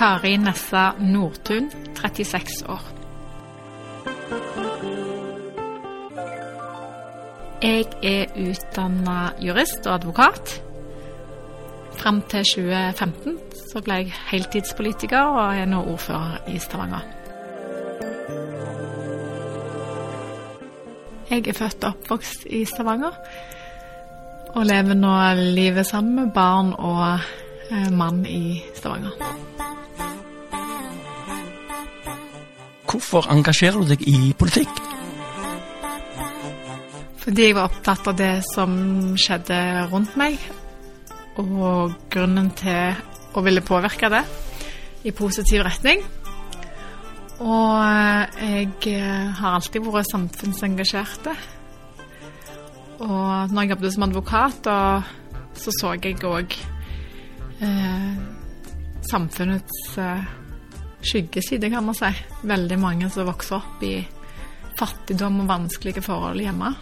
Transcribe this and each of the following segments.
Kari Nessa Nordtun, 36 år. Jeg er utdanna jurist og advokat. Fram til 2015 så ble jeg heltidspolitiker og er nå ordfører i Stavanger. Jeg er født og oppvokst i Stavanger og lever nå livet sammen med barn og eh, mann i Stavanger. Hvorfor engasjerer du deg i politikk? Fordi jeg var opptatt av det som skjedde rundt meg, og grunnen til å ville påvirke det i positiv retning. Og jeg har alltid vært samfunnsengasjerte. Og når jeg jobbet som advokat, så så jeg òg eh, samfunnets eh, skyggeside, kan man si. Veldig mange som vokser opp i fattigdom og vanskelige forhold hjemme.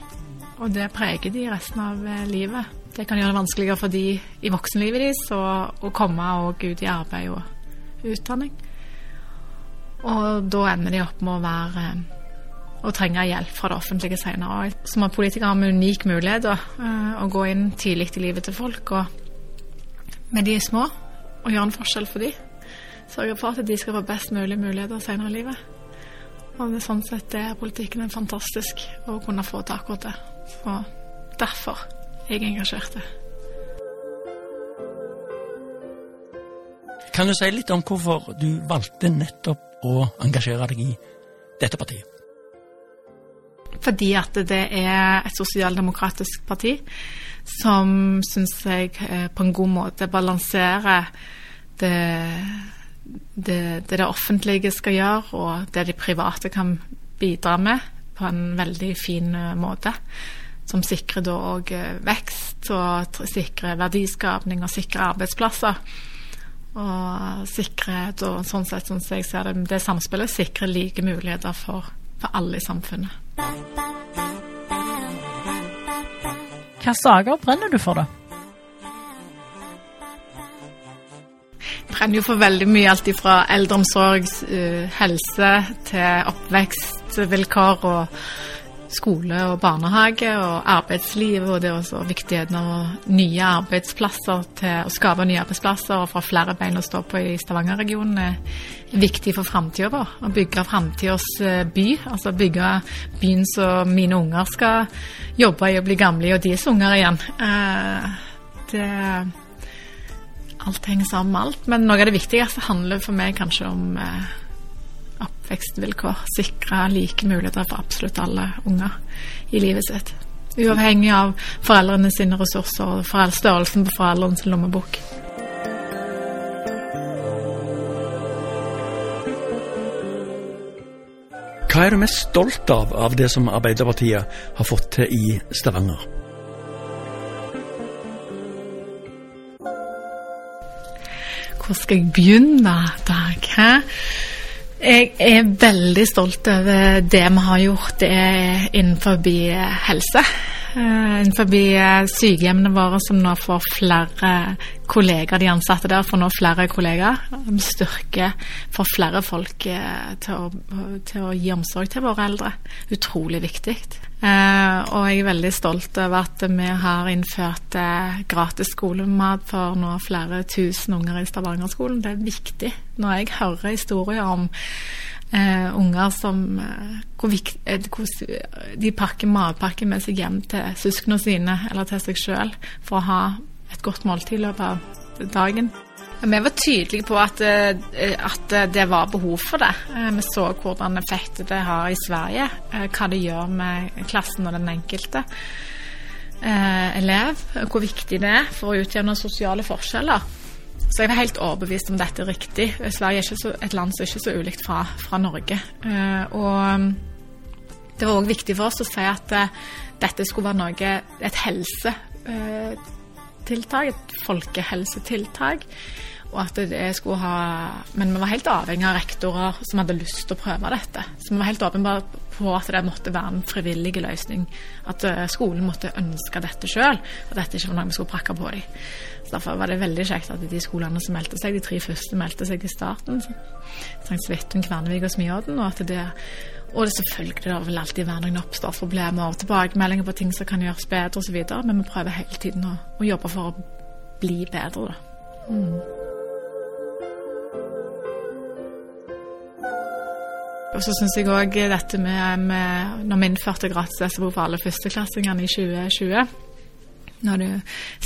Og det preger de resten av eh, livet. Det kan gjøre det vanskeligere for de i voksenlivet deres å, komme og ut i arbeid og utdanning. Og da ender de opp med å være og trenge hjelp fra det offentlige senere. Som er politikere har vi unik mulighet da, å gå inn tidlig i livet til folk og med de små og gjøre en forskjell for de. Sørge for at de skal få best mulig muligheter senere i livet. Og det er sånn sett er politikken er fantastisk å kunne få til akkurat det. Og derfor er jeg engasjert. Kan du si litt om hvorfor du valgte nettopp å engasjere deg i dette partiet? Fordi at det er et sosialdemokratisk parti som syns jeg på en god måte balanserer det det, det det offentlige skal gjøre, og det de private kan bidra med på en veldig fin måte. Som sikrer da òg vekst, og sikrer verdiskapning og sikrer arbeidsplasser. Og sikrer da, sånn sett, sånn jeg ser det, det samspillet sikrer like muligheter for, for alle i samfunnet. Hvilke saker brenner du for, da? Brenner jo for veldig mye, alt fra eldreomsorg, helse til oppvekstvilkår og skole og barnehage og arbeidsliv, og det er også viktigheten av nye arbeidsplasser til å skape nye arbeidsplasser og få flere bein å stå på i Stavanger-regionen er viktig for framtida vår. Å bygge framtidas by, altså bygge byen som mine unger skal jobbe i og bli gamle i, og deres unger igjen. Det alt henger sammen med alt. Men noe av det viktigste handler for meg kanskje om eh, oppvekstvilkår. Sikre like muligheter for absolutt alle unger i livet sitt. Uavhengig av foreldrene sine ressurser og størrelsen på foreldrenes lommebok. Hva er du mest stolt av av det som Arbeiderpartiet har fått til i Stavanger? Hvor skal jeg begynne, Dag? Hæ? Jeg er veldig stolt over det vi har gjort innenfor helse. Uh, innenfor sykehjemmene våre, som nå får flere kollegaer, de ansatte der får nå flere kollegaer. Vi styrker for flere folk uh, til, å, til, å, gi omsorg til våre eldre. Utrolig viktig. Og jeg er veldig stolt over at vi har innført gratis skolemat for nå flere tusen unger i Stavanger-skolen. Det er viktig. Når jeg hører historier om Uh, unger som uh, hvor vikt, uh, hvor De pakker matpakke med seg hjem til søsknene sine eller til seg sjøl for å ha et godt måltid i løpet av dagen. Vi var tydelige på at, at, det var behov for det. Vi så hvordan effekt det har i Sverige. Hva det gjør med klassen og den enkelte. eh, elev, hvor viktig det er for å utjevne sosiale forskjeller. Så jeg var helt overbevist om dette er riktig. Sverige er så, et land som er ikke så ulikt fra, fra Norge. Eh, og det var òg viktig for oss å si at eh, dette skulle være noe, et helsetiltak, et folkehelsetiltak. Og at det skulle ha Men vi var helt avhengig av rektorer som hadde lyst til å prøve dette. Så vi var helt åpenbare på at det måtte være en frivillig løsning. At eh, skolen måtte ønske dette sjøl, og dette ikke var noe vi skulle prakke på dem. Så Derfor var det veldig kjekt at de skolene som meldte seg, de tre første meldte seg i starten. St. Svithun, Kvernevik og Smiodden. Og at det og det selvfølgelig det vil alltid være noen oppstartsproblemer og tilbakemeldinger på ting som kan gjøres bedre osv. Men vi prøver hele tiden å, å, jobbe for å bli bedre, da. Mm. Og så syns jeg òg dette med, med, Når vi innførte gratis SFO for alle førsteklassingene i 2020 når det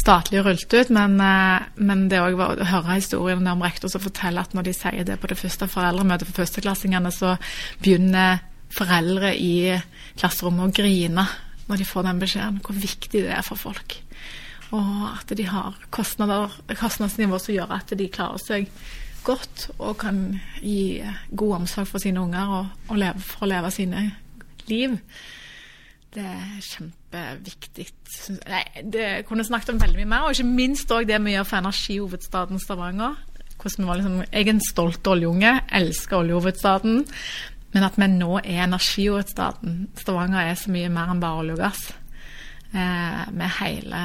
statlig rullet ut, men, eh, men det òg å høre historien om rektor som forteller at når de sier det på det første foreldremøtet for førsteklassingene, så begynner foreldre i klasserommet å grine når de får den beskjeden, hvor viktig det er for folk. Og at de har kostnadsnivå som gjør at de klarer seg godt og kan gi god omsorg for sine unger og, og leve, for å leve sine liv. Det er kjempeviktig. Nei, det kunne snakket om veldig mye mer, og ikke minst òg det vi gjør for energihovedstaden Stavanger. Hvordan vi var liksom, Jeg er en stolt oljeunge, elsker oljehovedstaden. Men at vi nå er energihovedstaden. Stavanger er så mye mer enn bare olje og gass. Eh, med hele,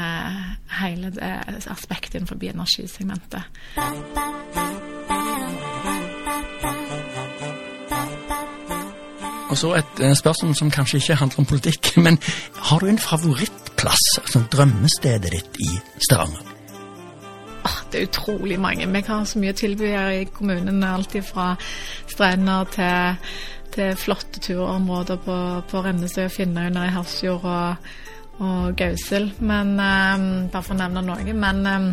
hele det aspektet innenfor energisegmentet. Og så et eh, spørsmål som kanskje ikke handler om politikk, men har du en favorittplass, altså drømmestedet ditt i Stavanger? det er utrolig mange. Vi har så mye tilby her i kommunen. Alt fra strender til, til flotte turområder på, på Rennesøy og Finnøyene i Hafrsfjord og, og Gausel. Men um, Bare for å nevne noe. Men um,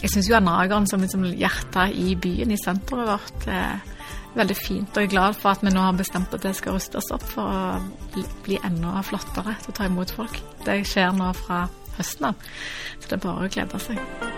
jeg syns jo Anageren som liksom hjertet i byen, i senteret vårt, er veldig fint. Og jeg er glad for at vi nå har bestemt at det skal rustes opp for å bli enda flottere til å ta imot folk. Det skjer nå fra høsten av. Så det er bare å glede seg.